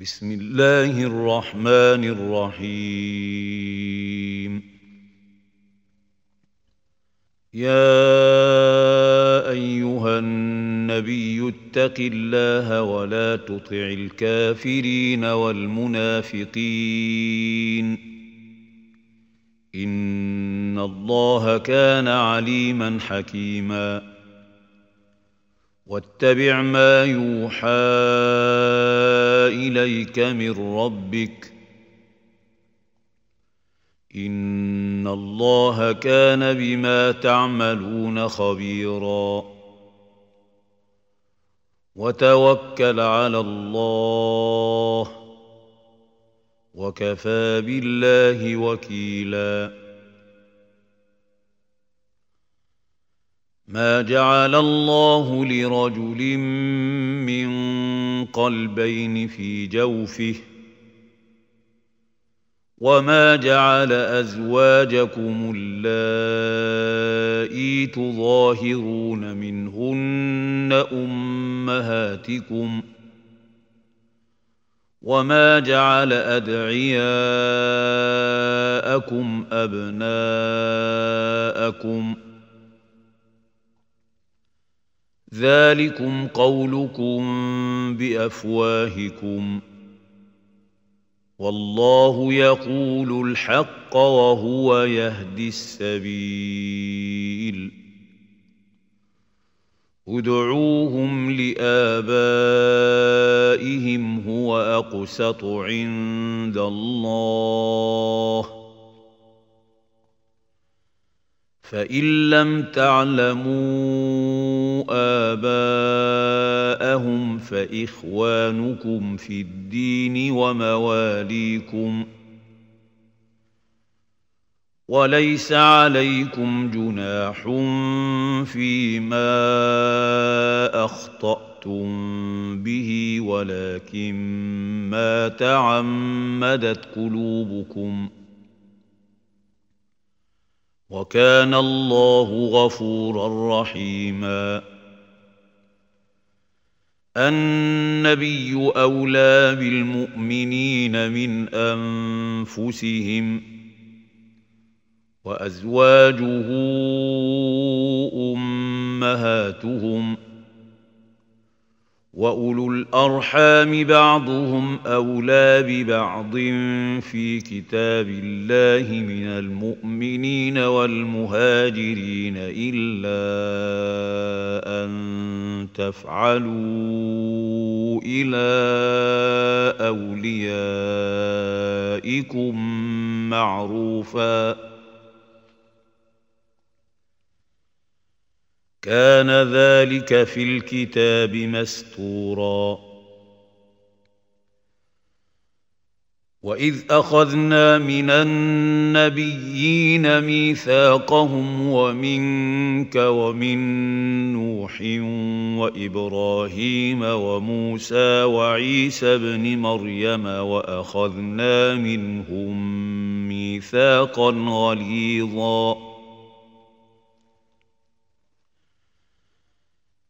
بسم الله الرحمن الرحيم. يا أيها النبي اتق الله ولا تطع الكافرين والمنافقين. إن الله كان عليما حكيما. واتبع ما يوحى إليك من ربك إن الله كان بما تعملون خبيرا وتوكل على الله وكفى بالله وكيلا ما جعل الله لرجل من قلبين في جوفه وما جعل أزواجكم اللائي تظاهرون منهن أمهاتكم وما جعل أدعياءكم أبناءكم ذلكم قولكم بافواهكم والله يقول الحق وهو يهدي السبيل. ادعوهم لابائهم هو اقسط عند الله فان لم تعلموا اباءهم فاخوانكم في الدين ومواليكم وليس عليكم جناح فيما اخطاتم به ولكن ما تعمدت قلوبكم وكان الله غفورا رحيما. النبي أولى بالمؤمنين من أنفسهم وأزواجه أمهاتهم واولو الارحام بعضهم اولى ببعض في كتاب الله من المؤمنين والمهاجرين الا ان تفعلوا إلى اوليائكم معروفا كان ذلك في الكتاب مستورا. وإذ أخذنا من النبيين ميثاقهم ومنك ومن نوح وإبراهيم وموسى وعيسى ابن مريم وأخذنا منهم ميثاقا غليظا.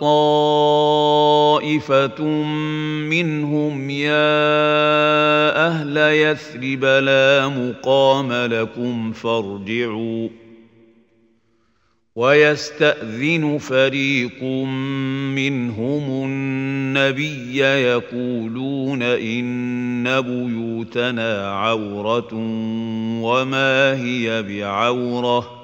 طائفه منهم يا أهل يثرب لا مقام لكم فارجعوا. ويستاذن فريق منهم النبي يقولون ان بيوتنا عوره وما هي بعوره.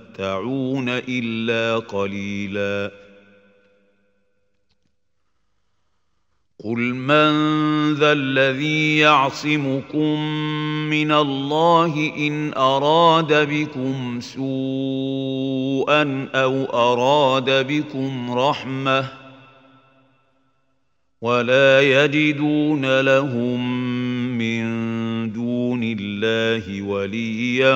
تمتعون الا قليلا قل من ذا الذي يعصمكم من الله ان اراد بكم سوءا أو اراد بكم رحمه ولا يجدون لهم من دون الله وليا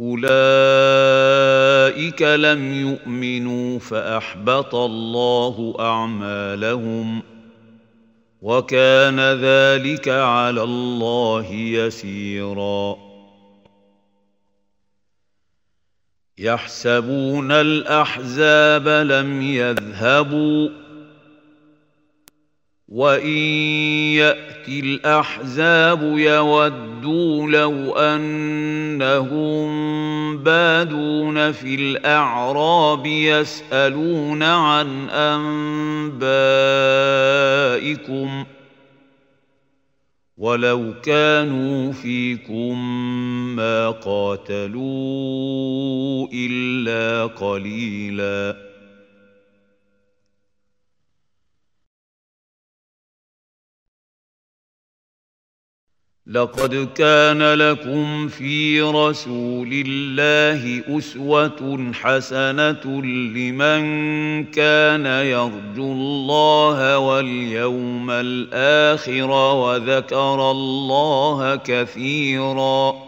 أولئك لم يؤمنوا فأحبط الله أعمالهم وكان ذلك على الله يسيرا. يحسبون الأحزاب لم يذهبوا وان ياتي الاحزاب يودوا لو انهم بادون في الاعراب يسالون عن انبائكم ولو كانوا فيكم ما قاتلوا الا قليلا لقد كان لكم في رسول الله أسوة حسنة لمن كان يرجو الله واليوم الآخر وذكر الله كثيرا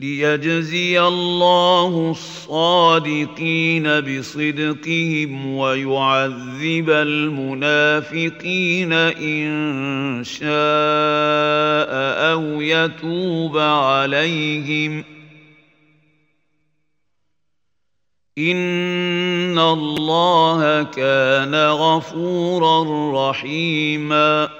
ليجزي الله الصادقين بصدقهم ويعذب المنافقين إن شاء أو يتوب عليهم. إن الله كان غفورا رحيما.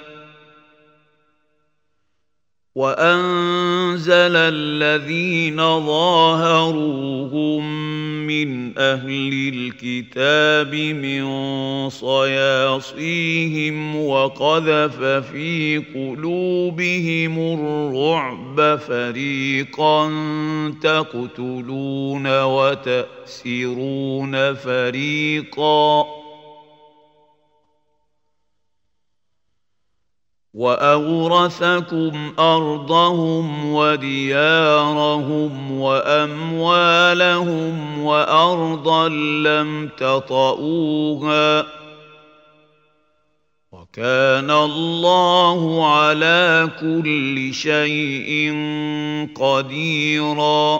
وانزل الذين ظاهروهم من أهل الكتاب من صياصيهم وقذف في قلوبهم الرعب فريقا تقتلون وتاسرون فريقا واورثكم ارضهم وديارهم واموالهم وارضا لم تطئوها وكان الله على كل شيء قديرا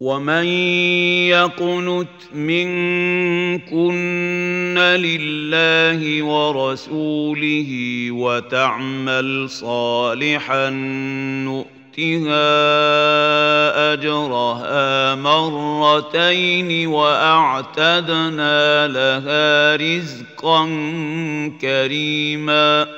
ومن يقنت منكن لله ورسوله وتعمل صالحا نؤتها اجرها مرتين واعتدنا لها رزقا كريما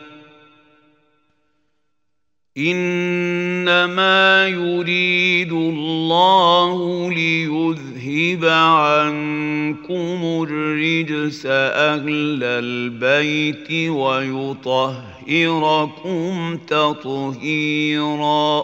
إنما يريد الله ليذهب عنكم الرجس أهل البيت ويطهركم تطهيرا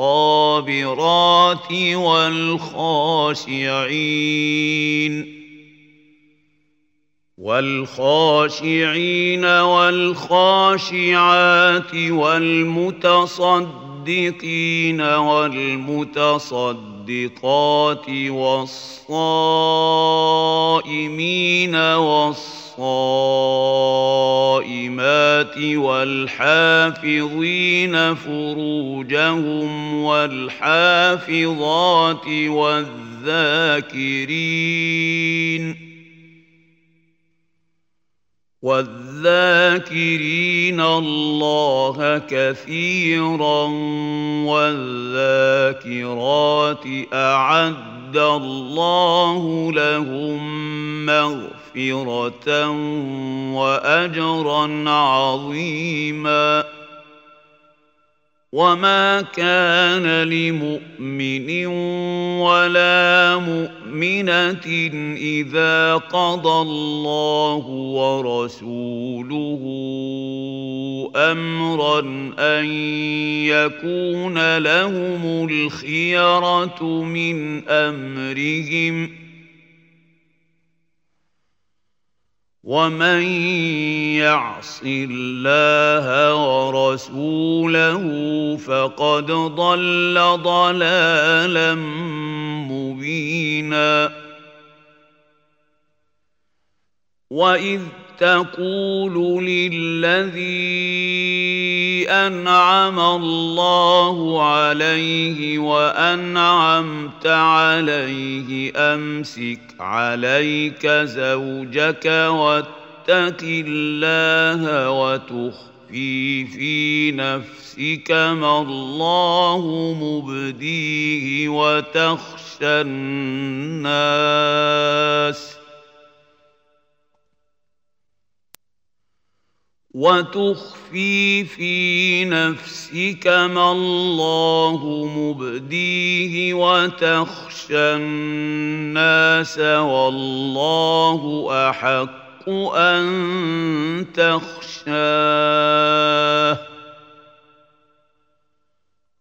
والصابرات والخاشعين والخاشعين والخاشعات والمتصدقين والمتصدقات والصائمين والصائمين الصائمات والحافظين فروجهم والحافظات والذاكرين والذاكرين الله كثيرا والذاكرات اعد الله لهم مغفرة وأجرا عظيما. وما كان لمؤمن ولا مؤمنه اذا قضى الله ورسوله امرا ان يكون لهم الخيره من امرهم ومن يعص الله ورسوله فقد ضل ضلالا مبينا واذ تقول للذي أنعم الله عليه وأنعمت عليه أمسك عليك زوجك واتق الله وتخفي في نفسك ما الله مبديه وتخشى الناس وتخفي في نفسك ما الله مبديه وتخشى الناس والله أحق أن تخشاه.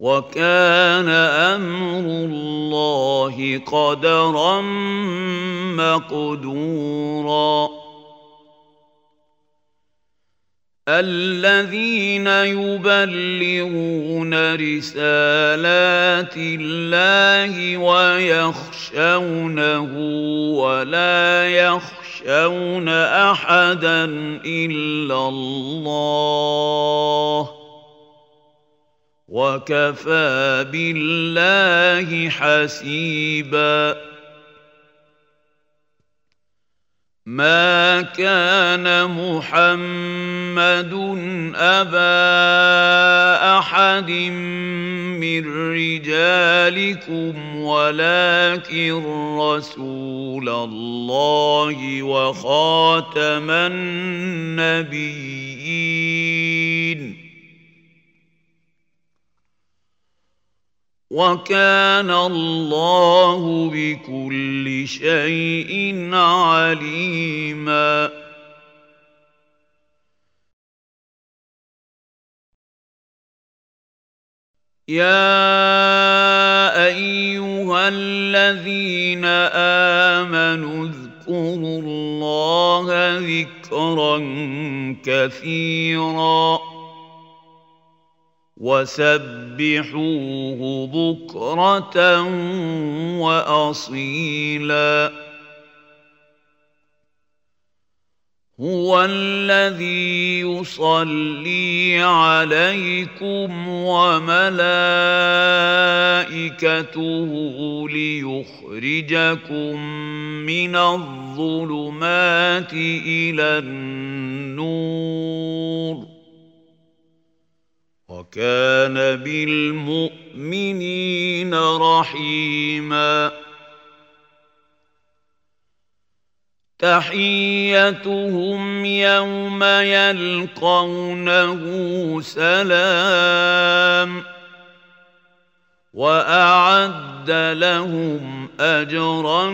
وكان أمر الله قدرا مقدورا. الذين يبلغون رسالات الله ويخشونه ولا يخشون أحدا إلا الله. وكفى بالله حسيبا. ما كان محمد أبا أحد من رجالكم ولكن رسول الله وخاتم النبيين. وكان الله بكل شيء عليما. يا أيها الذين آمنوا اذكروا الله ذكرا كثيرا. وسبحوه بكرة وأصيلا. هو الذي يصلي عليكم وملائكته ليخرجكم من الظلمات إلى النور. وكان بالمؤمنين رحيما. تحيتهم يوم يلقونه سلام وأعد لهم أجرا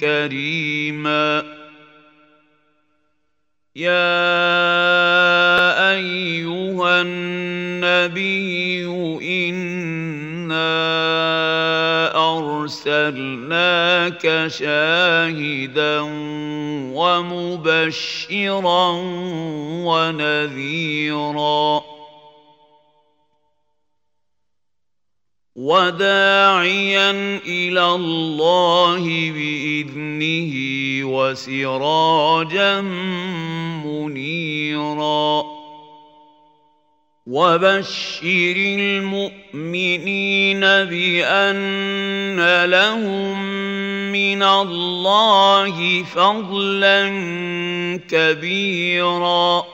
كريما. يا ايها النبي انا ارسلناك شاهدا ومبشرا ونذيرا وداعيا إلى الله بإذنه وسراجا منيرا. وبشر المؤمنين بأن لهم من الله فضلا كبيرا.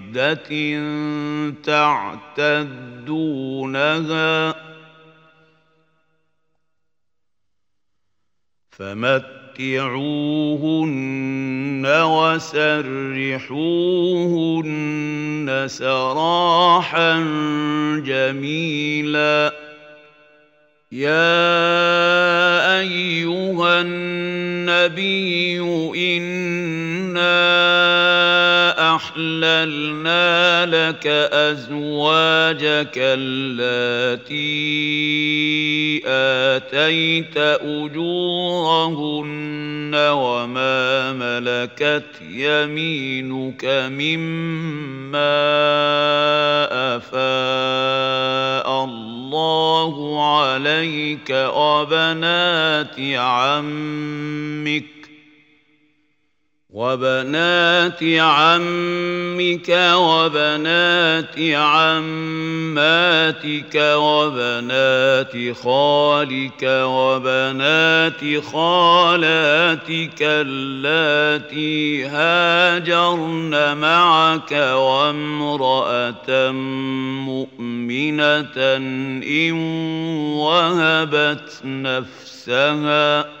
عدة تعتدونها فمتعوهن وسرحوهن سراحا جميلا. يا أيها النبي إنا واحللنا لك أزواجك اللاتي آتيت أجورهن وما ملكت يمينك مما أفاء الله عليك وبنات عمك وبنات عمك وبنات عماتك وبنات خالك وبنات خالاتك اللاتي هاجرن معك وامرأة مؤمنة إن وهبت نفسها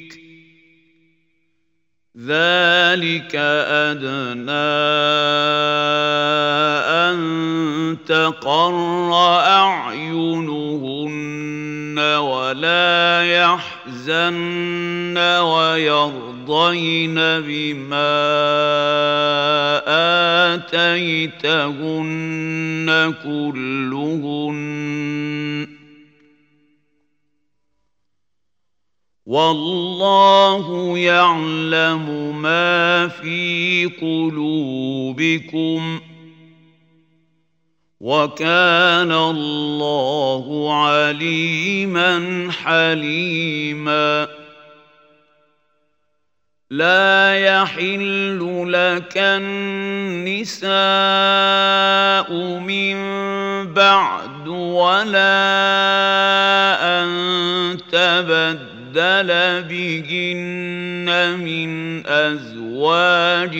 ذلك أدنى أن تقر أعينهن ولا يحزن ويرضين بما آتيتهن كلهن والله يعلم ما في قلوبكم وكان الله عليما حليما لا يحل لك النساء من بعد ولا أن تبدل تبدل بهن من ازواج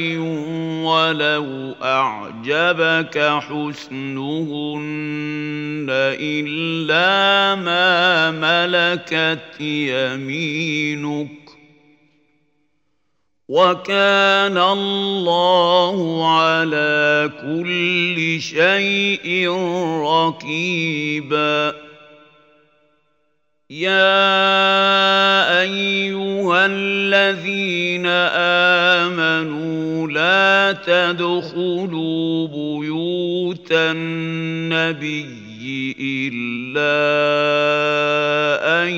ولو اعجبك حسنهن الا ما ملكت يمينك وكان الله على كل شيء رقيبا يا ايها الذين امنوا لا تدخلوا بيوت النبي الا ان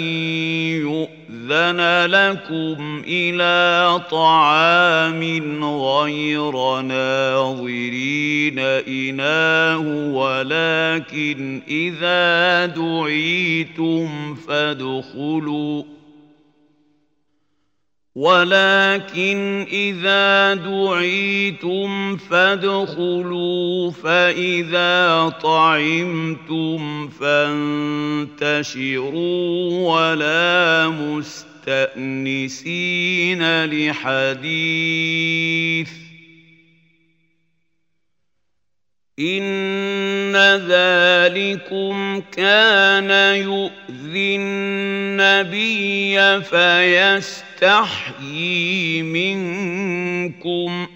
يؤمنوا أذن لكم إلى طعام غير ناظرين إناه ولكن إذا دعيتم فادخلوا. ولكن إذا دعيتم فادخلوا فإذا طعمتم فانتشروا ولا مستأنسين لحديث. إن ذلكم كان يؤذي النبي فيستحيي منكم منكم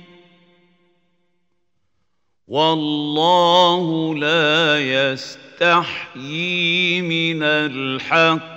والله لا يستحيي من الحق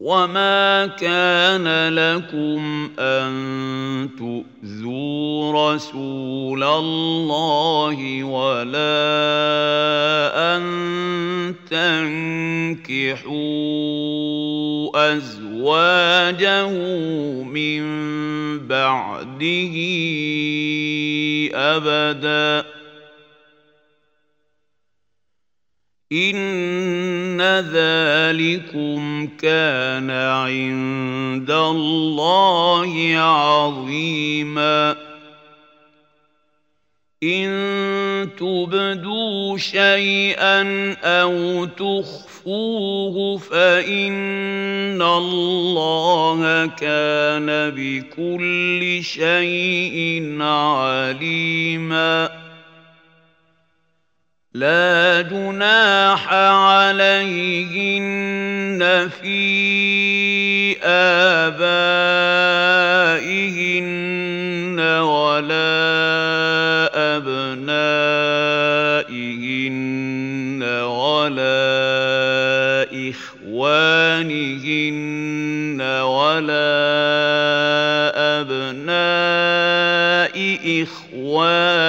وما كان لكم ان تؤذوا رسول الله ولا ان تنكحوا ازواجه من بعده ابدا ان ذلكم كان عند الله عظيما ان تبدوا شيئا أو تخفوه فان الله كان بكل شيء عليما لا جناح عليهن في آبائهن ولا أبنائهن ولا إخوانهن ولا أبناء إخوانهن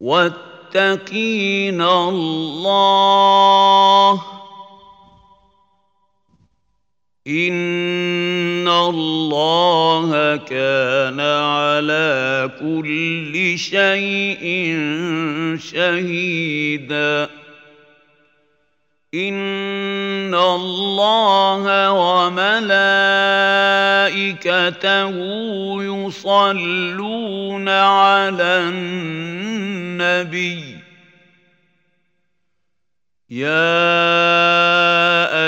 واتقين الله ان الله كان على كل شيء شهيدا ان الله وملائكته يصلون على النبي يا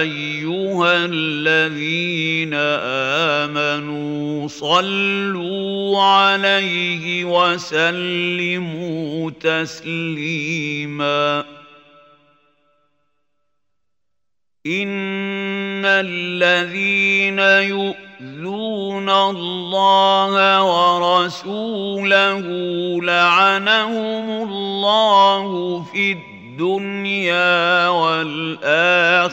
أيها الذين آمنوا صلوا عليه وسلموا تسليما. إن الذين يؤذون الله ورسوله لعنهم الله في الدنيا والاخره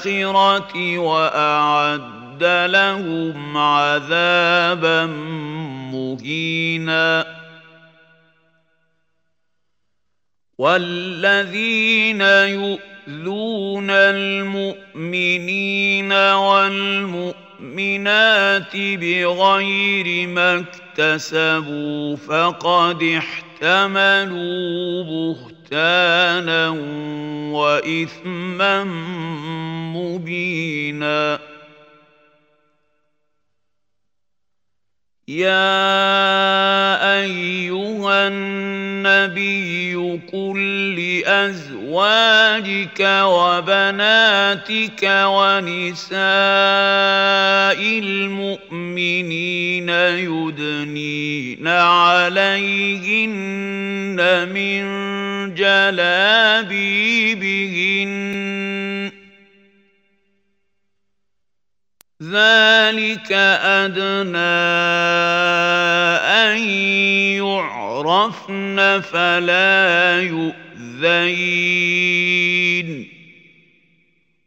واعد لهم عذابا مهينا والذين يؤذون المؤمنين والمؤمنات بغير ما اكتسبوا فقد احتملوا بهتانا وإثما مبينا. يا أيها النبي قل لأزواجك وبناتك المؤمنين يدنين عليهن من جلابيبهن. ذلك أدنى أن يعرفن فلا يؤذين.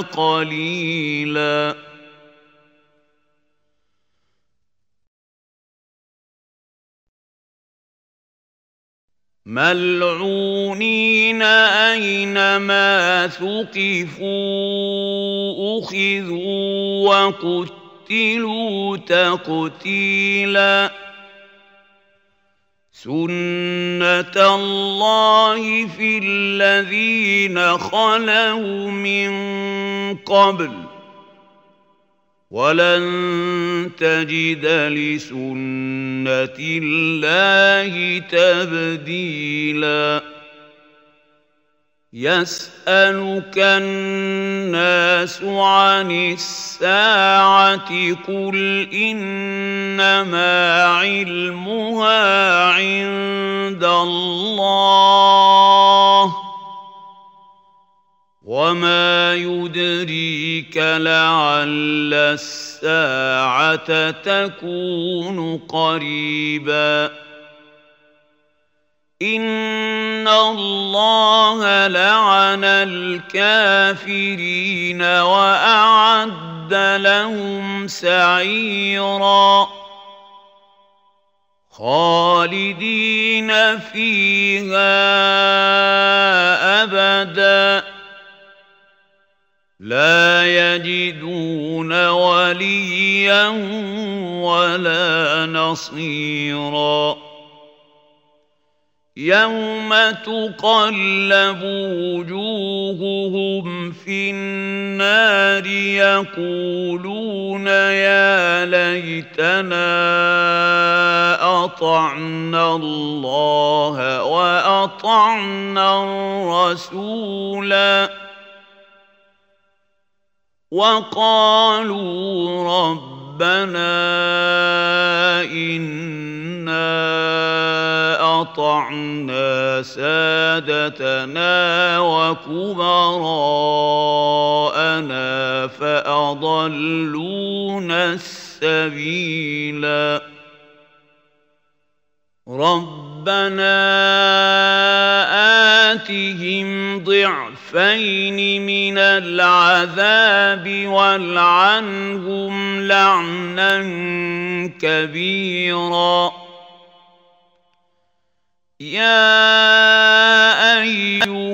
قليلا. ملعونين أينما ثقفوا أخذوا وقتلوا تقتيلا. سنه الله في الذين خلوا من قبل ولن تجد لسنه الله تبديلا يسألك الناس عن الساعة قل إنما علمها عند الله وما يدريك لعل الساعة تكون قريبا ان الله لعن الكافرين واعد لهم سعيرا خالدين فيها ابدا لا يجدون وليا ولا نصيرا يوم تقلب وجوههم في النار يقولون يا ليتنا اطعنا الله واطعنا الرسولا وقالوا ربنا انا أطعنا سادتنا وكبراءنا فأضلونا السبيلا ربنا آتهم ضعفين من العذاب والعنهم لعنا كبيراً. يا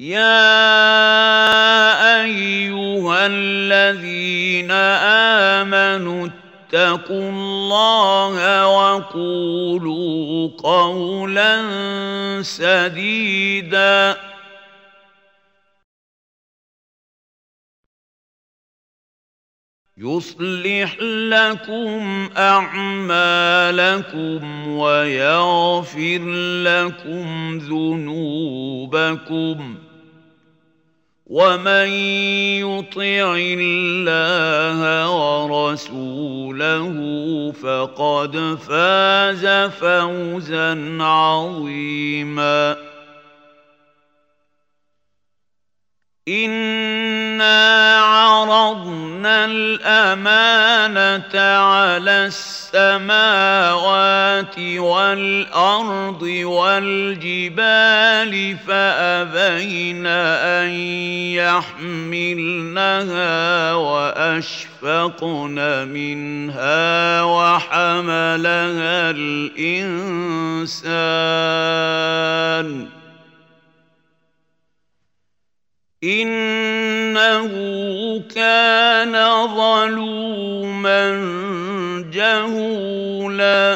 يا ايها الذين امنوا اتقوا الله وقولوا قولا سديدا يصلح لكم اعمالكم ويغفر لكم ذنوبكم ومن يطع الله ورسوله فقد فاز فوزا عظيما انا عرضنا الامانه على السماوات والأرض والجبال فأبين أن يحملنها وأشفقن منها وحملها الإنسان. إنه كان ظلوما جهولا.